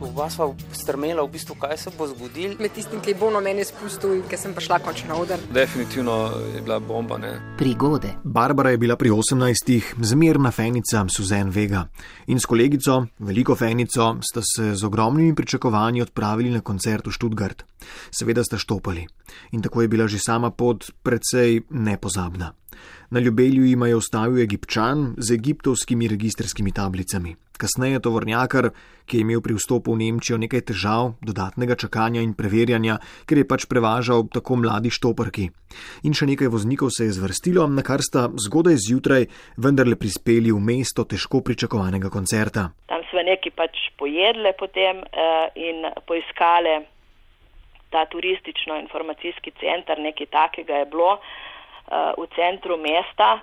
Oba sva strmela, v bistvu, kaj se bo zgodilo. Med tistim, ki je bolno meni spustil in ki sem prišla končno na oder. Definitivno je bila bomba. Ne? Prigode. Barbara je bila pri 18-ih zmerna fenica Suzen Vega in s kolegico, veliko fenico, sta se z ogromnimi pričakovanji odpravili na koncert v Študgard. Seveda sta štopali in tako je bila že sama pot precej nepozabna. Na ljubelju jima je ustavil egipčan z egiptovskimi registrskimi tablicami. Kasneje tovornjakar, ki je imel pri vstopu v Nemčijo nekaj težav, dodatnega čakanja in preverjanja, ker je pač prevažal tako mladi štoparki. In še nekaj voznikov se je zvrstilo, na kar sta zgodaj zjutraj vendarle prispeli v mesto težko pričakovanega koncerta. Tam smo neki pač pojedle potem uh, in poiskale ta turistično-informacijski center, nekaj takega je bilo v centru mesta.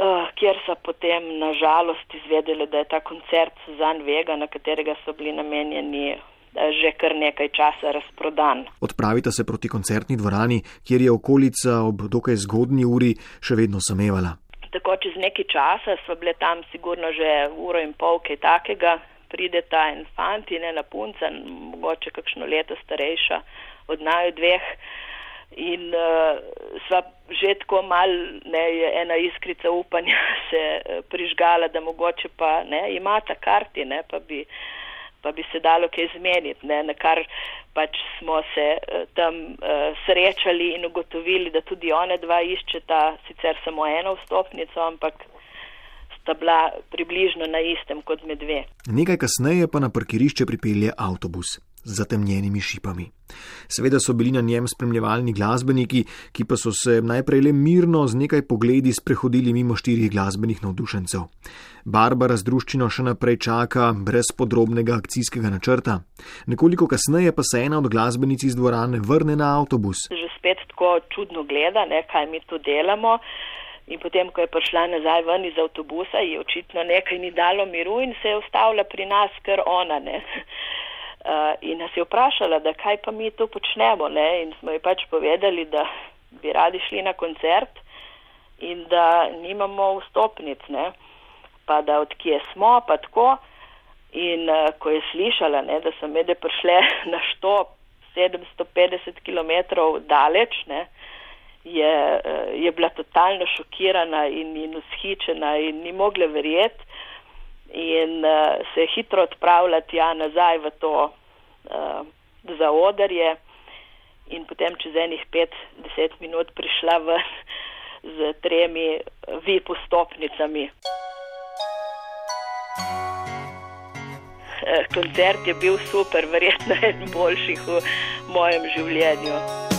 Uh, kjer so potem nažalost izvedeli, da je ta koncert Suzan Vega, na katerega so bili namenjeni že kar nekaj časa razprodan. Odpravite se proti koncertni dvorani, kjer je okolica ob dokaj zgodni uri še vedno samevala. Tako čez nekaj časa so bile tam sigurno že uro in pol kaj takega, pride ta en fant in ena punca, mogoče kakšno leto starejša od naju dveh. In uh, sva že tako mal, ne, je ena iskrica upanja se uh, prižgala, da mogoče pa ne, imata karti, ne, pa bi, pa bi se dalo kaj zmeniti, ne, na kar pač smo se uh, tam uh, srečali in ugotovili, da tudi one dva iščeta sicer samo eno vstopnico, ampak sta bila približno na istem kot med dve. Nekaj kasneje pa na parkirišče pripelje avtobus z zatemnjenimi šipami. Seveda so bili na njem spremljevalni glasbeniki, ki pa so se najprej le mirno z nekaj pogledi sprehodili mimo štirih glasbenih navdušencev. Barbara z druščino še naprej čaka brez podrobnega akcijskega načrta. Nekoliko kasneje pa se ena od glasbenic iz dvorane vrne na avtobus. Že spet tako čudno gleda, ne, kaj mi tu delamo. In potem, ko je prišla nazaj ven iz avtobusa, je očitno nekaj ni dalo miru in se je ustavila pri nas, ker ona ne. Uh, in nas je vprašala, da kaj pa mi tu počnemo, ne? in smo ji pač povedali, da bi radi šli na koncert in da nimamo vstopnic, ne? pa da odkje smo, pa tako. In uh, ko je slišala, ne, da so mede prišle na što 750 km daleč, ne, je, uh, je bila totalno šokirana in, in ushičena in ni mogla verjeti in uh, se hitro odpravlja tja nazaj v to uh, zaodarje in potem čez enih pet, deset minut prišla v z tremi VIP stopnicami. Eh, koncert je bil super, verjetno eden boljših v mojem življenju.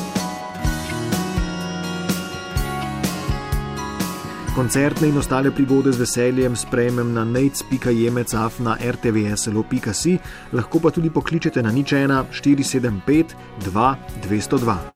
Koncertne in ostale prigode z veseljem sprejmem na nec.jemecaf na rtvslo.si, lahko pa tudi pokličete na nič 1 475 2 202.